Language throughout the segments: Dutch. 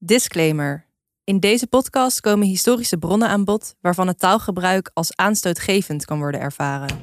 Disclaimer. In deze podcast komen historische bronnen aan bod waarvan het taalgebruik als aanstootgevend kan worden ervaren.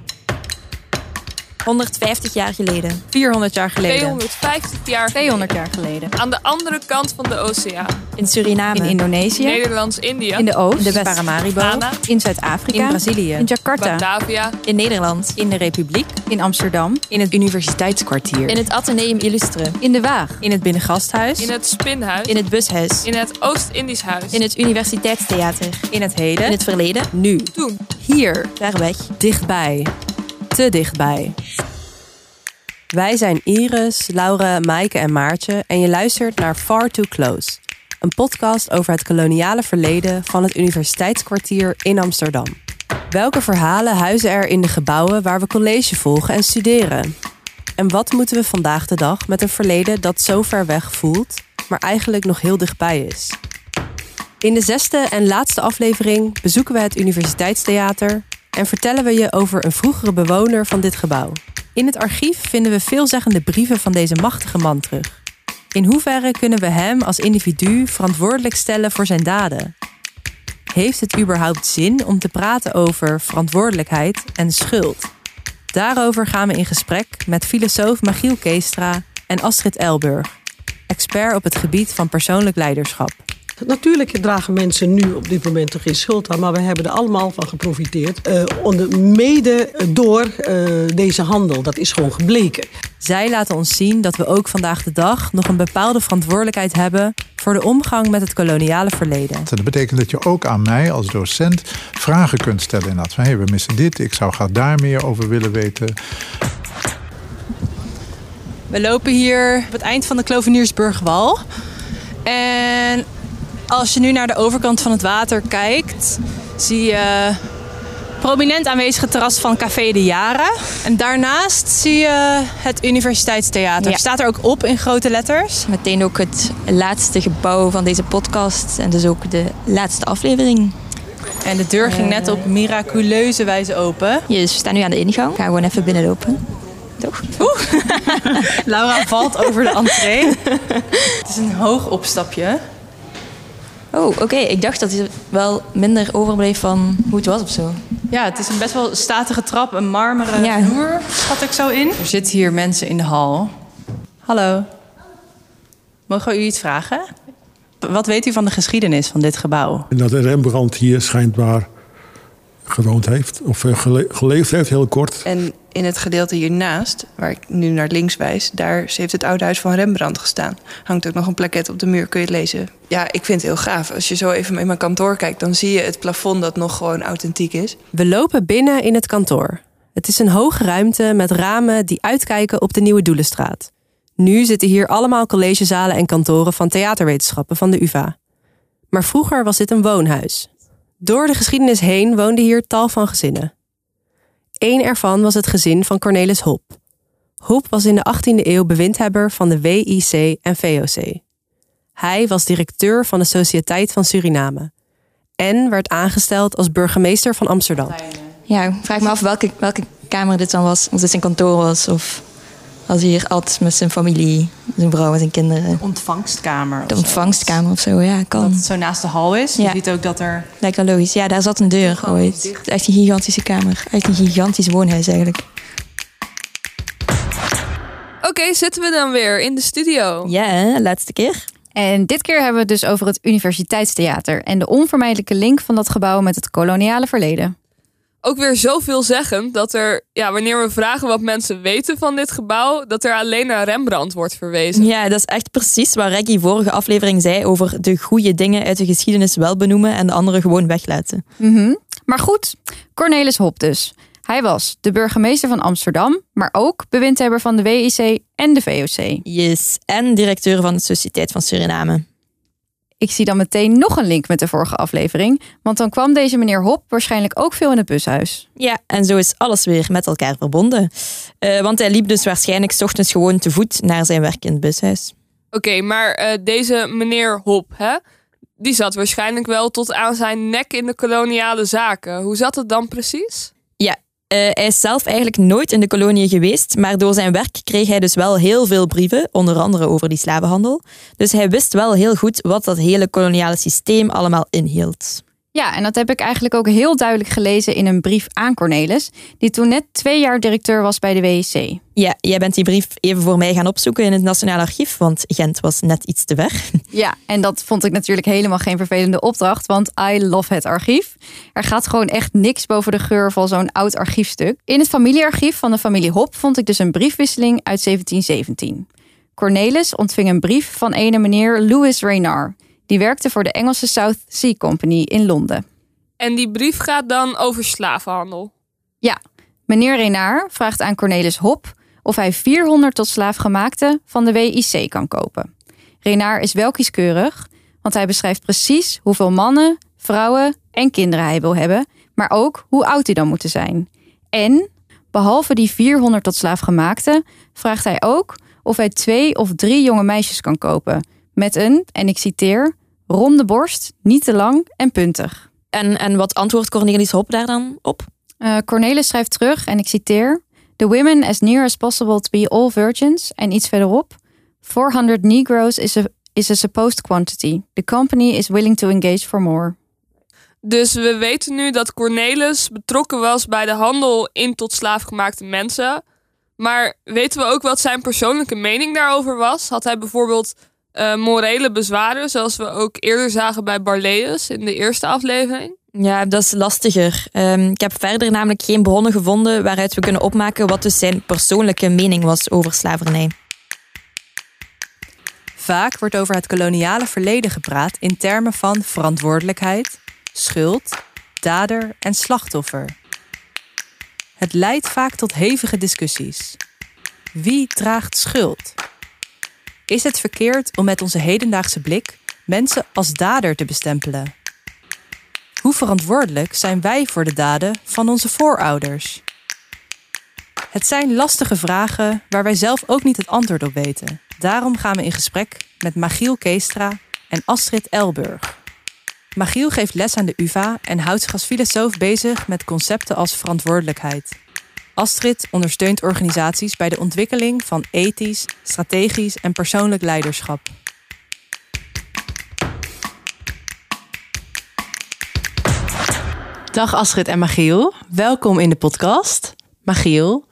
150 jaar geleden. 400 jaar geleden. 250 jaar 200 jaar geleden. aan de andere kant van de oceaan. In Suriname. In Indonesië. Nederlands-Indië, In de Oost. de West. Paramaribo. Ghana, In Zuid-Afrika. In Brazilië. In Jakarta. Batavia, in Nederland. In de Republiek. In Amsterdam. In het Universiteitskwartier. In het Atheneum Illustre. In de Waag. In het Binnengasthuis. in het Spinhuis, In het Bushuis. in het Oost-Indisch Huis. In het Universiteitstheater. In het heden. In het verleden. Nu. Toen. Hier. Ver weg. Dichtbij. Te dichtbij. Wij zijn Iris, Laura, Maaike en Maartje en je luistert naar Far Too Close. Een podcast over het koloniale verleden van het Universiteitskwartier in Amsterdam. Welke verhalen huizen er in de gebouwen waar we college volgen en studeren? En wat moeten we vandaag de dag met een verleden dat zo ver weg voelt, maar eigenlijk nog heel dichtbij is? In de zesde en laatste aflevering bezoeken we het Universiteitstheater en vertellen we je over een vroegere bewoner van dit gebouw. In het archief vinden we veelzeggende brieven van deze machtige man terug. In hoeverre kunnen we hem als individu verantwoordelijk stellen voor zijn daden? Heeft het überhaupt zin om te praten over verantwoordelijkheid en schuld? Daarover gaan we in gesprek met filosoof Magiel Keestra en Astrid Elburg, expert op het gebied van persoonlijk leiderschap. Natuurlijk dragen mensen nu op dit moment er geen schuld aan, maar we hebben er allemaal van geprofiteerd. eh, onder, mede door eh, deze handel. Dat is gewoon gebleken. Zij laten ons zien dat we ook vandaag de dag nog een bepaalde verantwoordelijkheid hebben voor de omgang met het koloniale verleden. Dat betekent dat je ook aan mij als docent vragen kunt stellen. Inderdaad, van hey, we missen dit, ik zou graag daar meer over willen weten. We lopen hier op het eind van de Kloveniersburgwal. En als je nu naar de overkant van het water kijkt, zie je prominent aanwezige terras van Café de Jaren. En daarnaast zie je het Universiteitstheater. Ja. Staat er ook op in grote letters. Meteen ook het laatste gebouw van deze podcast. En dus ook de laatste aflevering. En de deur ging net op miraculeuze wijze open. Yes, we staan nu aan de ingang. Ga gewoon even binnenlopen. Toch? Laura valt over de entree. Het is een hoog opstapje. Oh, oké. Ik dacht dat hij wel minder overbleef van hoe het was of zo. Ja, het is een best wel statige trap, een marmeren Ja. vloer, schat ik zo in. Er zitten hier mensen in de hal. Hallo. Mogen we u iets vragen? Wat weet u van de geschiedenis van dit gebouw? En dat Rembrandt hier schijnbaar gewoond heeft. Of eh, gele- geleefd heeft, heel kort. En in het gedeelte hiernaast, waar ik nu naar links wijs, daar heeft het oude huis van Rembrandt gestaan. Hangt ook nog een plaket op de muur, kun je het lezen. Ja, ik vind het heel gaaf. Als je zo even in mijn kantoor kijkt, dan zie je het plafond dat nog gewoon authentiek is. We lopen binnen in het kantoor. Het is een hoge ruimte met ramen die uitkijken op de Nieuwe Doelenstraat. Nu zitten hier allemaal collegezalen en kantoren van theaterwetenschappen van de UvA. Maar vroeger was dit een woonhuis. Door de geschiedenis heen woonden hier tal van gezinnen. Eén ervan was het gezin van Cornelis Hop. Hop was in de 18e eeuw bewindhebber van de WIC en VOC. Hij was directeur van de Sociëteit van Suriname en werd aangesteld als burgemeester van Amsterdam. Ja, ik vraag me af welke, welke kamer dit dan was. Of dit zijn kantoor was. Of als hij hier at met zijn familie, zijn vrouw en zijn kinderen. Ontvangstkamer. De ontvangstkamer of zo, ja, kan. Dat het zo naast de hal is. Ja. Je ziet ook dat er. Lijkt wel logisch. Ja, daar zat een deur ooit. Het is echt een gigantische kamer. Echt een gigantisch woonhuis eigenlijk. Oké, zitten we dan weer in de studio. Ja, laatste keer. En dit keer hebben we het dus over het Universiteitstheater. En de onvermijdelijke link van dat gebouw met het koloniale verleden. Ook weer zoveel zeggen dat er, ja, wanneer we vragen wat mensen weten van dit gebouw, dat er alleen naar Rembrandt wordt verwezen. Ja, dat is echt precies wat Reggie vorige aflevering zei over de goede dingen uit de geschiedenis wel benoemen en de andere gewoon weglaten. Mhm. Maar goed, Cornelis Hop dus. Hij was de burgemeester van Amsterdam, maar ook bewindhebber van de WIC en de VOC. Yes, en directeur van de Sociëteit van Suriname. Ik zie dan meteen nog een link met de vorige aflevering, want dan kwam deze meneer Hop waarschijnlijk ook veel in het bushuis. Ja, en zo is alles weer met elkaar verbonden. Eh, want hij liep dus waarschijnlijk 's ochtends gewoon te voet naar zijn werk in het bushuis. Oké, maar eh, deze meneer Hop, hè, die zat waarschijnlijk wel tot aan zijn nek in de koloniale zaken. Hoe zat het dan precies? Uh, hij is zelf eigenlijk nooit in de kolonie geweest, maar door zijn werk kreeg hij dus wel heel veel brieven, onder andere over die slavenhandel. Dus hij wist wel heel goed wat dat hele koloniale systeem allemaal inhield. Ja, en dat heb ik eigenlijk ook heel duidelijk gelezen in een brief aan Cornelis, die toen net twee jaar directeur was bij de WEC. Ja, jij bent die brief even voor mij gaan opzoeken in het Nationaal Archief, want Gent was net iets te ver. Ja, en dat vond ik natuurlijk helemaal geen vervelende opdracht, want I love het archief. Er gaat gewoon echt niks boven de geur van zo'n oud archiefstuk. In het familiearchief van de familie Hop vond ik dus een briefwisseling uit 1717. Cornelis ontving een brief van ene meneer Louis Reynard. Die werkte voor de Engelse South Sea Company in Londen. En die brief gaat dan over slavenhandel? Ja. Meneer Renard vraagt aan Cornelis Hop of hij 400 tot slaafgemaakte van de WIC kan kopen. Renard is wel kieskeurig, want hij beschrijft precies hoeveel mannen, vrouwen en kinderen hij wil hebben, maar ook hoe oud die dan moeten zijn. En, behalve die 400 tot slaafgemaakte, vraagt hij ook of hij twee of drie jonge meisjes kan kopen, met een, en ik citeer, ronde borst, niet te lang en puntig. En, en wat antwoordt Cornelis Hop daar dan op? Uh, Cornelis schrijft terug, en ik citeer, The women as near as possible to be all virgins, en iets verderop, 400 negroes is a, is a supposed quantity. The company is willing to engage for more. Dus we weten nu dat Cornelis betrokken was bij de handel in tot slaafgemaakte mensen. Maar weten we ook wat zijn persoonlijke mening daarover was? Had hij bijvoorbeeld uh, morele bezwaren, zoals we ook eerder zagen bij Barleus in de eerste aflevering? Ja, dat is lastiger. Um, ik heb verder namelijk geen bronnen gevonden waaruit we kunnen opmaken wat dus zijn persoonlijke mening was over slavernij. Vaak wordt over het koloniale verleden gepraat in termen van verantwoordelijkheid, schuld, dader en slachtoffer. Het leidt vaak tot hevige discussies. Wie draagt schuld? Is het verkeerd om met onze hedendaagse blik mensen als dader te bestempelen? Hoe verantwoordelijk zijn wij voor de daden van onze voorouders? Het zijn lastige vragen waar wij zelf ook niet het antwoord op weten. Daarom gaan we in gesprek met Magiel Keestra en Astrid Elburg. Magiel geeft les aan de UvA en houdt zich als filosoof bezig met concepten als verantwoordelijkheid. Astrid ondersteunt organisaties bij de ontwikkeling van ethisch, strategisch en persoonlijk leiderschap. Dag Astrid en Magiel, welkom in de podcast. Magiel,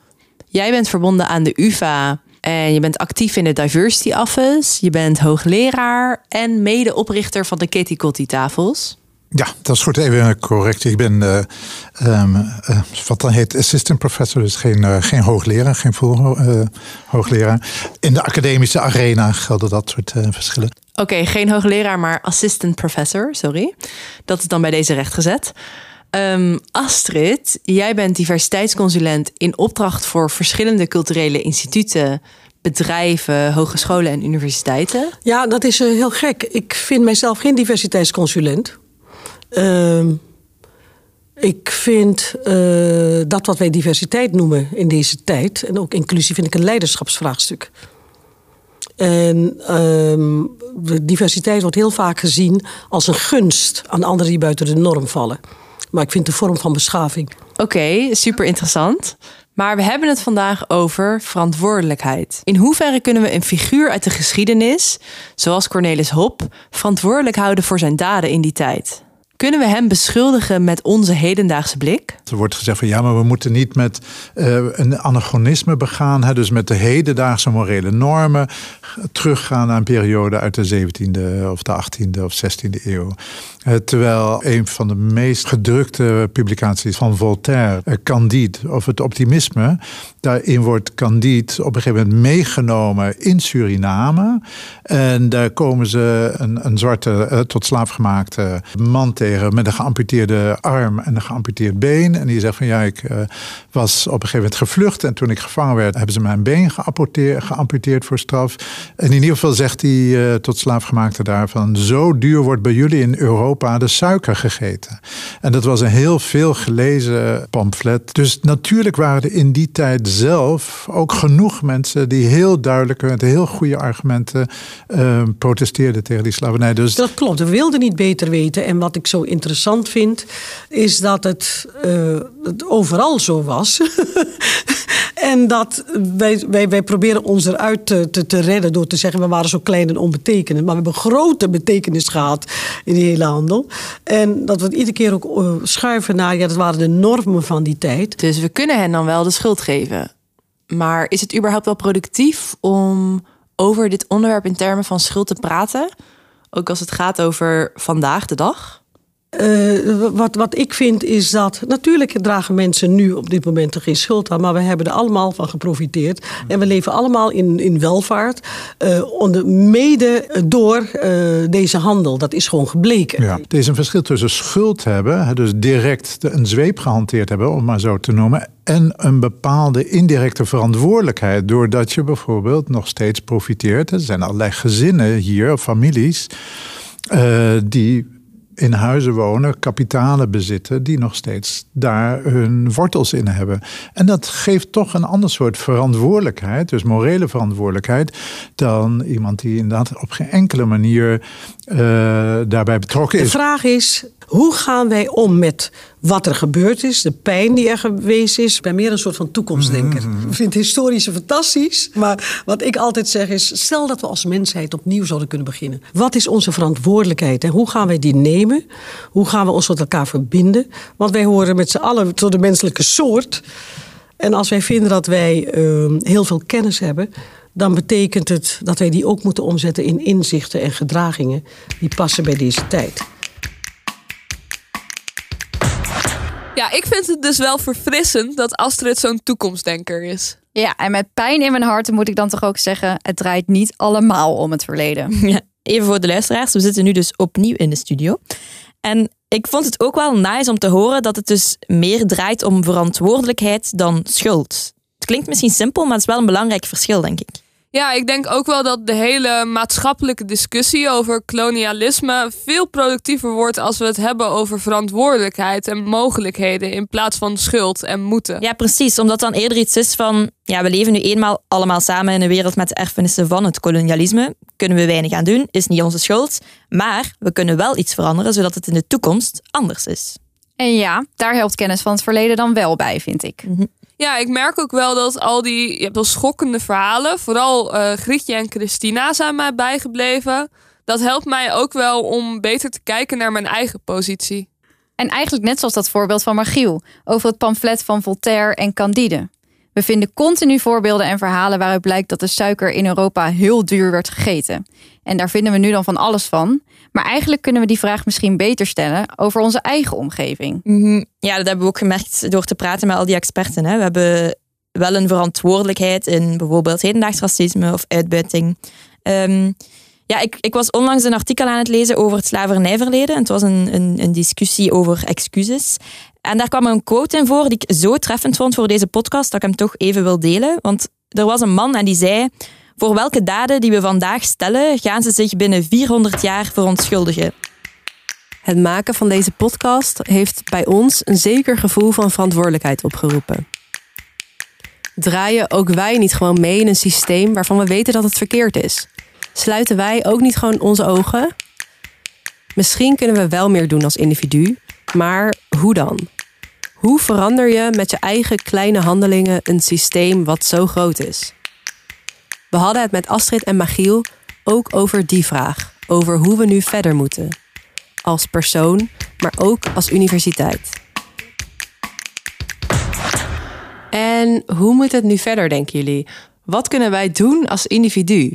jij bent verbonden aan de UvA en je bent actief in de Diversity Office. Je bent hoogleraar en medeoprichter van de Kitty Kotti tafels. Ja, dat is goed. Even correct. Ik ben uh, um, uh, wat dan heet assistant professor, dus geen, uh, geen hoogleraar, geen vol hoogleraar. In de academische arena gelden dat soort verschillen. Oké, okay, geen hoogleraar, maar assistant professor, sorry. Dat is dan bij deze rechtgezet. Um, Astrid, jij bent diversiteitsconsulent in opdracht voor verschillende culturele instituten bedrijven, hogescholen en universiteiten? Ja, dat is heel gek. Ik vind mijzelf geen diversiteitsconsulent. Uh, ik vind uh, dat wat wij diversiteit noemen in deze tijd, en ook inclusie, vind ik een leiderschapsvraagstuk. En uh, diversiteit wordt heel vaak gezien als een gunst aan anderen die buiten de norm vallen. Maar ik vind een vorm van beschaving. Oké, super interessant. Maar we hebben het vandaag over verantwoordelijkheid. In hoeverre kunnen we een figuur uit de geschiedenis, zoals Cornelis Hop, verantwoordelijk houden voor zijn daden in die tijd? Kunnen we hem beschuldigen met onze hedendaagse blik? Er wordt gezegd van ja, maar we moeten niet met uh, een anachronisme begaan. Hè, dus met de hedendaagse morele normen teruggaan naar een periode uit de 17e of de 18e of 16e eeuw. Uh, terwijl een van de meest gedrukte publicaties van Voltaire, uh, Candide, of het optimisme, daarin wordt Candide op een gegeven moment meegenomen in Suriname. En daar komen ze een, een zwarte tot slaafgemaakte man tegen met een geamputeerde arm en een geamputeerd been. En die zegt van ja, ik was op een gegeven moment gevlucht. En toen ik gevangen werd, hebben ze mijn been geamputeerd voor straf. En in ieder geval zegt uh, tot slaafgemaakte daarvan: Zo duur wordt bij jullie in Europa de suiker gegeten. En dat was een heel veel gelezen pamflet. Dus natuurlijk waren er in die tijd zelf ook genoeg mensen die heel duidelijk met heel goede argumenten uh, protesteerden tegen die slavernij. Dus... Dat klopt, we wilden niet beter weten. En wat ik zo interessant vind, is dat het uh, het overal zo was. en dat wij, wij, wij proberen ons eruit te, te, redden door te zeggen... we waren zo klein en onbetekenend. Maar we hebben grote betekenis gehad in die hele handel. En dat we het iedere keer ook eh, schuiven naar... ja, dat waren de normen van die tijd. Dus we kunnen hen dan wel de schuld geven. Maar is het überhaupt wel productief om over dit onderwerp in termen van schuld te praten? Ook als het gaat over vandaag de dag? Uh, wat, wat ik vind is dat. Natuurlijk dragen mensen nu op dit moment er geen schuld aan. Maar we hebben er allemaal van geprofiteerd. En we leven allemaal in, in welvaart. Uh, onder, mede door uh, deze handel. Dat is gewoon gebleken. Ja, er is een verschil tussen schuld hebben. Dus direct een zweep gehanteerd hebben, om maar zo te noemen. En een bepaalde indirecte verantwoordelijkheid. Doordat je bijvoorbeeld nog steeds profiteert. Er zijn allerlei gezinnen hier, families. die in huizen wonen, kapitalen bezitten, die nog steeds daar hun wortels in hebben. En dat geeft toch een ander soort verantwoordelijkheid, dus morele verantwoordelijkheid, dan iemand die inderdaad op geen enkele manier uh, daarbij betrokken is. De vraag is: hoe gaan wij om met wat er gebeurd is, de pijn die er geweest is? Ik ben meer een soort van toekomstdenker. Mm Ik vind historische fantastisch. Maar wat ik altijd zeg is: stel dat we als mensheid opnieuw zouden kunnen beginnen. Wat is onze verantwoordelijkheid en hoe gaan wij die nemen? Hoe gaan we ons met elkaar verbinden? Want wij horen met z'n allen tot de menselijke soort. En als wij vinden dat wij uh, heel veel kennis hebben, dan betekent het dat wij die ook moeten omzetten in inzichten en gedragingen die passen bij deze tijd. Ja, ik vind het dus wel verfrissend dat Astrid zo'n toekomstdenker is. Ja, en met pijn in mijn hart moet ik dan toch ook zeggen: het draait niet allemaal om het verleden. Ja, even voor de luisteraars, we zitten nu dus opnieuw in de studio. En ik vond het ook wel nice om te horen dat het dus meer draait om verantwoordelijkheid dan schuld. Het klinkt misschien simpel, maar het is wel een belangrijk verschil, denk ik. Ja, ik denk ook wel dat de hele maatschappelijke discussie over kolonialisme veel productiever wordt als we het hebben over verantwoordelijkheid en mogelijkheden in plaats van schuld en moeten. Ja, precies. Omdat dan eerder iets is van, ja, we leven nu eenmaal allemaal samen in een wereld met de erfenissen van het kolonialisme. Kunnen we weinig aan doen, is niet onze schuld. Maar we kunnen wel iets veranderen zodat het in de toekomst anders is. En ja, daar helpt kennis van het verleden dan wel bij, vind ik. Mhm. Ja, ik merk ook wel dat al die je hebt wel schokkende verhalen, vooral uh, Grietje en Christina zijn mij bijgebleven. Dat helpt mij ook wel om beter te kijken naar mijn eigen positie. En eigenlijk net zoals dat voorbeeld van Margiel over het pamflet van Voltaire en Candide. We vinden continu voorbeelden en verhalen waaruit blijkt dat de suiker in Europa heel duur werd gegeten. En daar vinden we nu dan van alles van. Maar eigenlijk kunnen we die vraag misschien beter stellen over onze eigen omgeving. Mhm. Ja, dat hebben we ook gemerkt door te praten met al die experten. Hè. We hebben wel een verantwoordelijkheid in bijvoorbeeld hedendaags racisme of uitbuiting. Ehm, ja, ik, ik was onlangs een artikel aan het lezen over het slavernijverleden. En het was een, een, een discussie over excuses. En daar kwam een quote in voor die ik zo treffend vond voor deze podcast dat ik hem toch even wil delen. Want er was een man en die zei: Voor welke daden die we vandaag stellen, gaan ze zich binnen 400 jaar verontschuldigen. Het maken van deze podcast heeft bij ons een zeker gevoel van verantwoordelijkheid opgeroepen. Draaien ook wij niet gewoon mee in een systeem waarvan we weten dat het verkeerd is? Sluiten wij ook niet gewoon onze ogen? Misschien kunnen we wel meer doen als individu, maar hoe dan? Hoe verander je met je eigen kleine handelingen een systeem wat zo groot is? We hadden het met Astrid en Magiel ook over die vraag, over hoe we nu verder moeten. Als persoon, maar ook als universiteit. En hoe moet het nu verder, denken jullie? Wat kunnen wij doen als individu?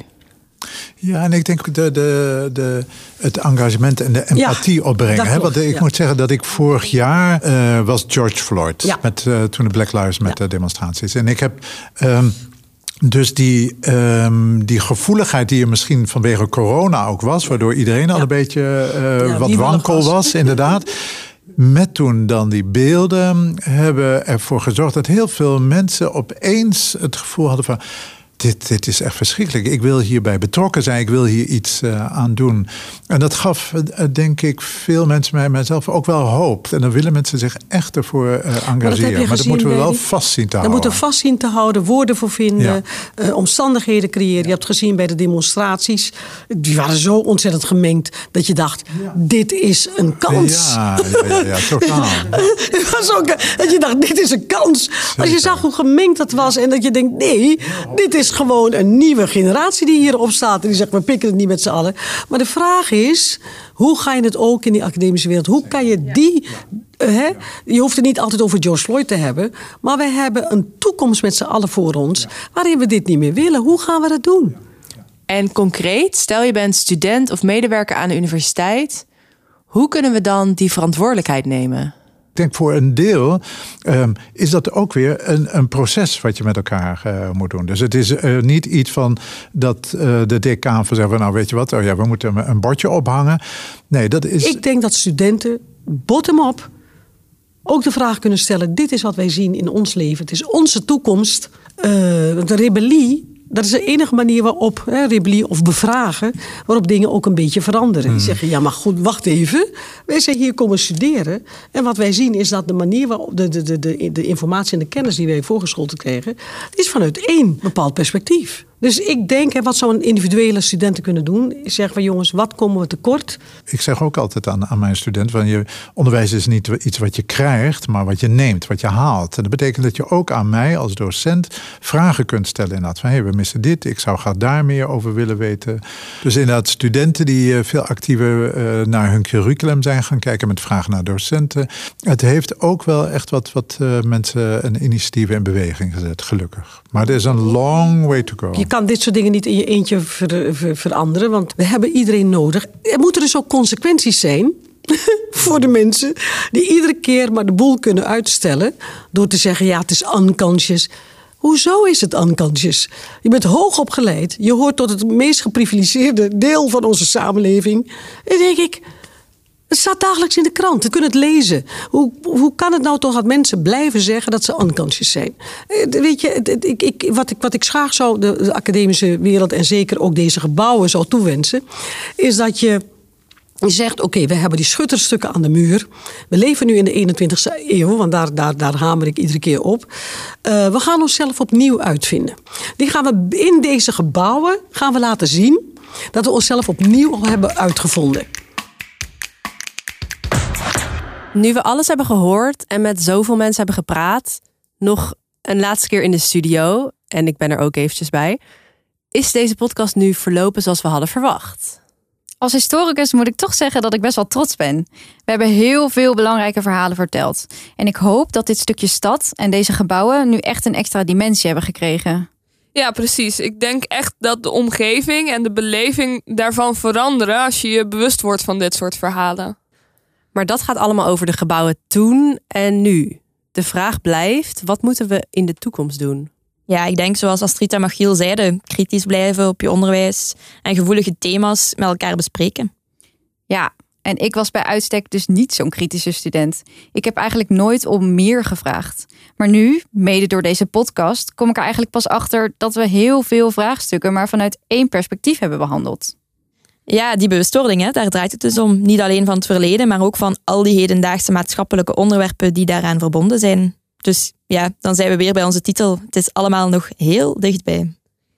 Ja, en ik denk de, de, de, het engagement en de empathie Ja, opbrengen. Hè? Want ik ja. moet zeggen dat ik vorig jaar eh, was George Floyd. Ja. Met, eh, toen de Black Lives Matter demonstraties. En ik heb ehm, dus die, ehm, die gevoeligheid die er misschien vanwege corona ook was... waardoor iedereen al een beetje eh, Ja, wat wankel was. was, inderdaad... Met toen dan die beelden hebben ervoor gezorgd dat heel veel mensen opeens het gevoel hadden van dit, dit is echt verschrikkelijk. Ik wil hierbij betrokken zijn. Ik wil hier iets uh, aan doen. En dat gaf, uh, denk ik, veel mensen, mij mijzelf ook wel hoop. En dan willen mensen zich echt ervoor uh, engageren. Maar dat, maar dat moeten we wel vast zien te daar houden. moeten we vast zien te houden, woorden voor vinden, ja. omstandigheden creëren. Je hebt gezien bij de demonstraties, die waren zo ontzettend gemengd dat je dacht: ja. dit is een kans. Ja, ja, ja, totaal. Het was ook, dat je dacht: dit is een kans. Als je zag hoe gemengd dat was en dat je denkt: nee, dit is gewoon een nieuwe generatie die hierop staat. En die zegt, we pikken het niet met z'n allen. Maar de vraag is, hoe ga je het ook in die academische wereld? Hoe kan je die... Uh, hè? Je hoeft het niet altijd over George Floyd te hebben. Maar wij hebben een toekomst met z'n allen voor ons... waarin we dit niet meer willen. Hoe gaan we dat doen? En concreet, stel je bent student of medewerker aan de universiteit... hoe kunnen we dan die verantwoordelijkheid nemen? Ik denk voor een deel um, is dat ook weer een, een proces wat je met elkaar uh, moet doen. Dus het is uh, niet iets van dat uh, de decaan van zeggen, nou weet je wat, oh ja, we moeten een bordje ophangen. Nee, dat is. Ik denk dat studenten bottom-up ook de vraag kunnen stellen: dit is wat wij zien in ons leven. Het is onze toekomst. de rebellie dat is de enige manier waarop, hè, rebellie of bevragen, waarop dingen ook een beetje veranderen. Die zeggen, ja maar goed, wacht even. Wij zijn hier komen studeren. En wat wij zien is dat de manier waarop de, de, de, de, de informatie en de kennis die wij voorgeschoteld krijgen, is vanuit één bepaald perspectief. Dus ik denk, hè, wat zou een individuele studenten kunnen doen? Is zeggen van jongens, wat komen we tekort? Ik zeg ook altijd aan, aan mijn student: van je onderwijs is niet iets wat je krijgt, maar wat je neemt, wat je haalt. En dat betekent dat je ook aan mij als docent vragen kunt stellen. Inderdaad, van hé, hey, we missen dit, ik zou graag daar meer over willen weten. Dus inderdaad, studenten die veel actiever uh, naar hun curriculum zijn gaan kijken met vragen naar docenten. Het heeft ook wel echt wat, wat uh, mensen een initiatief in beweging gezet, gelukkig. Maar er is een long way to go. Je kan dit soort dingen niet in je eentje ver, ver, veranderen, want we hebben iedereen nodig. Er moeten dus ook consequenties zijn voor de mensen die iedere keer maar de boel kunnen uitstellen door te zeggen: ja, het is unconscious. Hoezo is het unconscious? Je bent hoog opgeleid. Je hoort tot het meest geprivilegeerde deel van onze samenleving. En denk ik, het staat dagelijks in de krant. We kunnen het lezen. Hoe, hoe kan het nou toch dat mensen blijven zeggen dat ze unconscious zijn? Weet je, ik, ik, wat, ik, wat ik graag zou de, de academische wereld en zeker ook deze gebouwen zou toewensen, is dat je zegt, oké, we hebben die schutterstukken aan de muur. We leven nu in de 21ste eeuw, want daar, daar, daar hamer ik iedere keer op. Uh, we gaan onszelf opnieuw uitvinden. Die gaan we in deze gebouwen gaan we laten zien dat we onszelf opnieuw hebben uitgevonden. Nu we alles hebben gehoord en met zoveel mensen hebben gepraat, nog een laatste keer in de studio, en ik ben er ook eventjes bij, is deze podcast nu verlopen zoals we hadden verwacht? Als historicus moet ik toch zeggen dat ik best wel trots ben. We hebben heel veel belangrijke verhalen verteld. En ik hoop dat dit stukje stad en deze gebouwen nu echt een extra dimensie hebben gekregen. Ja, precies. Ik denk echt dat de omgeving en de beleving daarvan veranderen als je je bewust wordt van dit soort verhalen. Maar dat gaat allemaal over de gebouwen toen en nu. De vraag blijft: wat moeten we in de toekomst doen? Ja, ik denk zoals Astrid en Machiel zeiden, kritisch blijven op je onderwijs en gevoelige thema's met elkaar bespreken. Ja, en ik was bij uitstek dus niet zo'n kritische student. Ik heb eigenlijk nooit om meer gevraagd. Maar nu, mede door deze podcast, kom ik er eigenlijk pas achter dat we heel veel vraagstukken maar vanuit één perspectief hebben behandeld. Ja, die bewustwording, hè, daar draait het dus om. Niet alleen van het verleden, maar ook van al die hedendaagse maatschappelijke onderwerpen die daaraan verbonden zijn. Dus ja, dan zijn we weer bij onze titel. Het is allemaal nog heel dichtbij.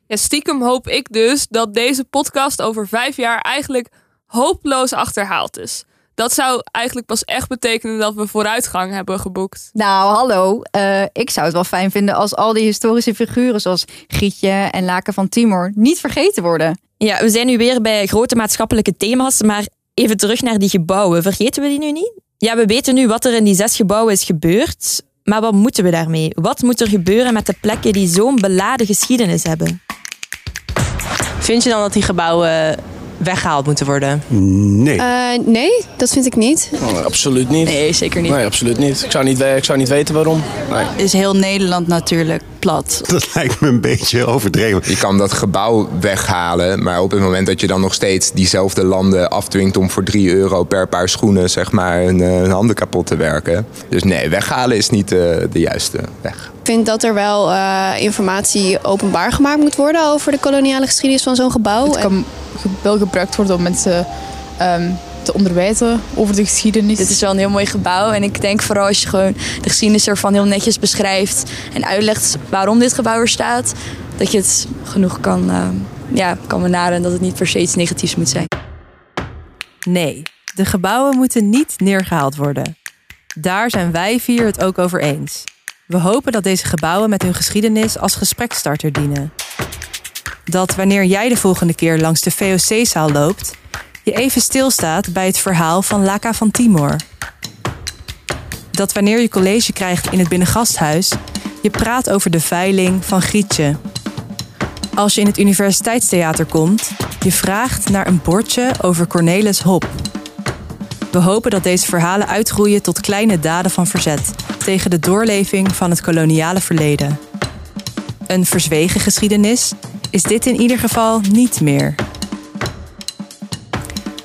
Ja, stiekem hoop ik dus dat deze podcast over vijf jaar eigenlijk hopeloos achterhaald is. Dat zou eigenlijk pas echt betekenen dat we vooruitgang hebben geboekt. Nou, hallo. Uh, ik zou het wel fijn vinden als al die historische figuren zoals Grietje en Laken van Timor niet vergeten worden. Ja, we zijn nu weer bij grote maatschappelijke thema's, maar even terug naar die gebouwen. Vergeten we die nu niet? Ja, we weten nu wat er in die zes gebouwen is gebeurd. Maar wat moeten we daarmee? Wat moet er gebeuren met de plekken die zo'n beladen geschiedenis hebben? Vind je dan dat die gebouwen weggehaald moeten worden? Nee. Uh, nee, dat vind ik niet. Oh, absoluut niet. Nee, zeker niet. Nee, absoluut niet. Ik zou niet, ik zou niet weten waarom. Nee. Is heel Nederland natuurlijk plat. Dat lijkt me een beetje overdreven. Je kan dat gebouw weghalen, maar op het moment dat je dan nog steeds diezelfde landen afdwingt om voor 3 euro per paar schoenen zeg maar hun, hun handen kapot te werken. Dus nee, weghalen is niet uh, de juiste weg. vind dat er wel uh, informatie openbaar gemaakt moet worden over de koloniale geschiedenis van zo'n gebouw. Het kan wel gebruikt worden om mensen um, te onderwijzen over de geschiedenis. Dit is wel een heel mooi gebouw en ik denk vooral als je gewoon de geschiedenis ervan heel netjes beschrijft en uitlegt waarom dit gebouw er staat, dat je het genoeg kan, uh, ja, kan benaderen en dat het niet per se iets negatiefs moet zijn. Nee, de gebouwen moeten niet neergehaald worden. Daar zijn wij vier het ook over eens. We hopen dat deze gebouwen met hun geschiedenis als gesprekstarter dienen. Dat wanneer jij de volgende keer langs de VOC-zaal loopt, je even stilstaat bij het verhaal van Laka van Timor. Dat wanneer je college krijgt in het binnengasthuis, je praat over de veiling van Grietje. Als je in het universiteitstheater komt, je vraagt naar een bordje over Cornelis Hop. We hopen dat deze verhalen uitgroeien tot kleine daden van verzet tegen de doorleving van het koloniale verleden. Een verzwegen geschiedenis is dit in ieder geval niet meer.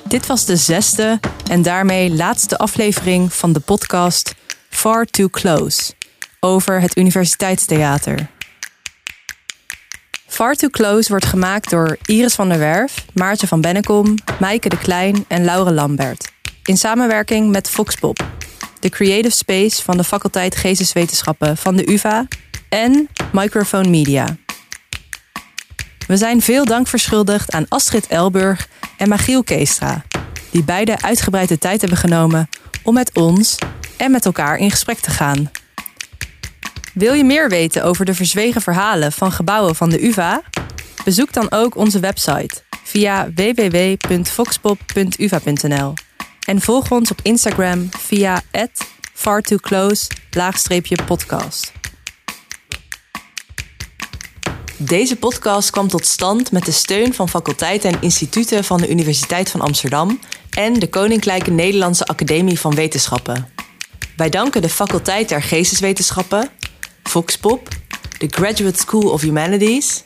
Dit was de zesde en daarmee laatste aflevering van de podcast Far Too Close over het Universiteitstheater. Far Too Close wordt gemaakt door Iris van der Werf, Maartje van Bennekom, Maaike de Klein en Laure Lambert. In samenwerking met Foxpop, de creative space van de faculteit Geesteswetenschappen van de UvA en Microphone Media. We zijn veel dank verschuldigd aan Astrid Elburg en Magiel Keestra, die beide uitgebreid de tijd hebben genomen om met ons en met elkaar in gesprek te gaan. Wil je meer weten over de verzwegen verhalen van gebouwen van de UvA? Bezoek dan ook onze website via www.foxpop.uva.nl en volg ons op Instagram via fartooclose-podcast. Deze podcast kwam tot stand met de steun van faculteiten en instituten van de Universiteit van Amsterdam en de Koninklijke Nederlandse Academie van Wetenschappen. Wij danken de faculteit der Geesteswetenschappen, Foxpop, de Graduate School of Humanities,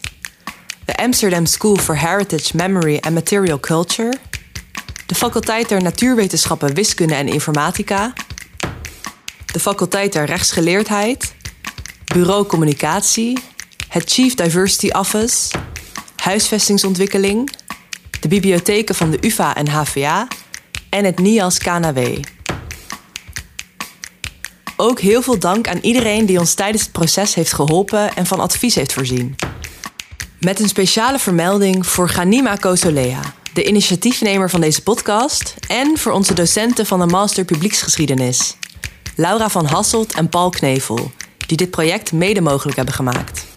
de Amsterdam School for Heritage, Memory and Material Culture, de faculteit der Natuurwetenschappen, Wiskunde en Informatica, de faculteit der Rechtsgeleerdheid, Bureau Communicatie, het Chief Diversity Office, huisvestingsontwikkeling, de bibliotheken van de UvA en HVA en het NIAS KNW. Ook heel veel dank aan iedereen die ons tijdens het proces heeft geholpen en van advies heeft voorzien. Met een speciale vermelding voor Ganima Kosolea, de initiatiefnemer van deze podcast, en voor onze docenten van de Master Publieksgeschiedenis, Laura van Hasselt en Paul Knevel, die dit project mede mogelijk hebben gemaakt.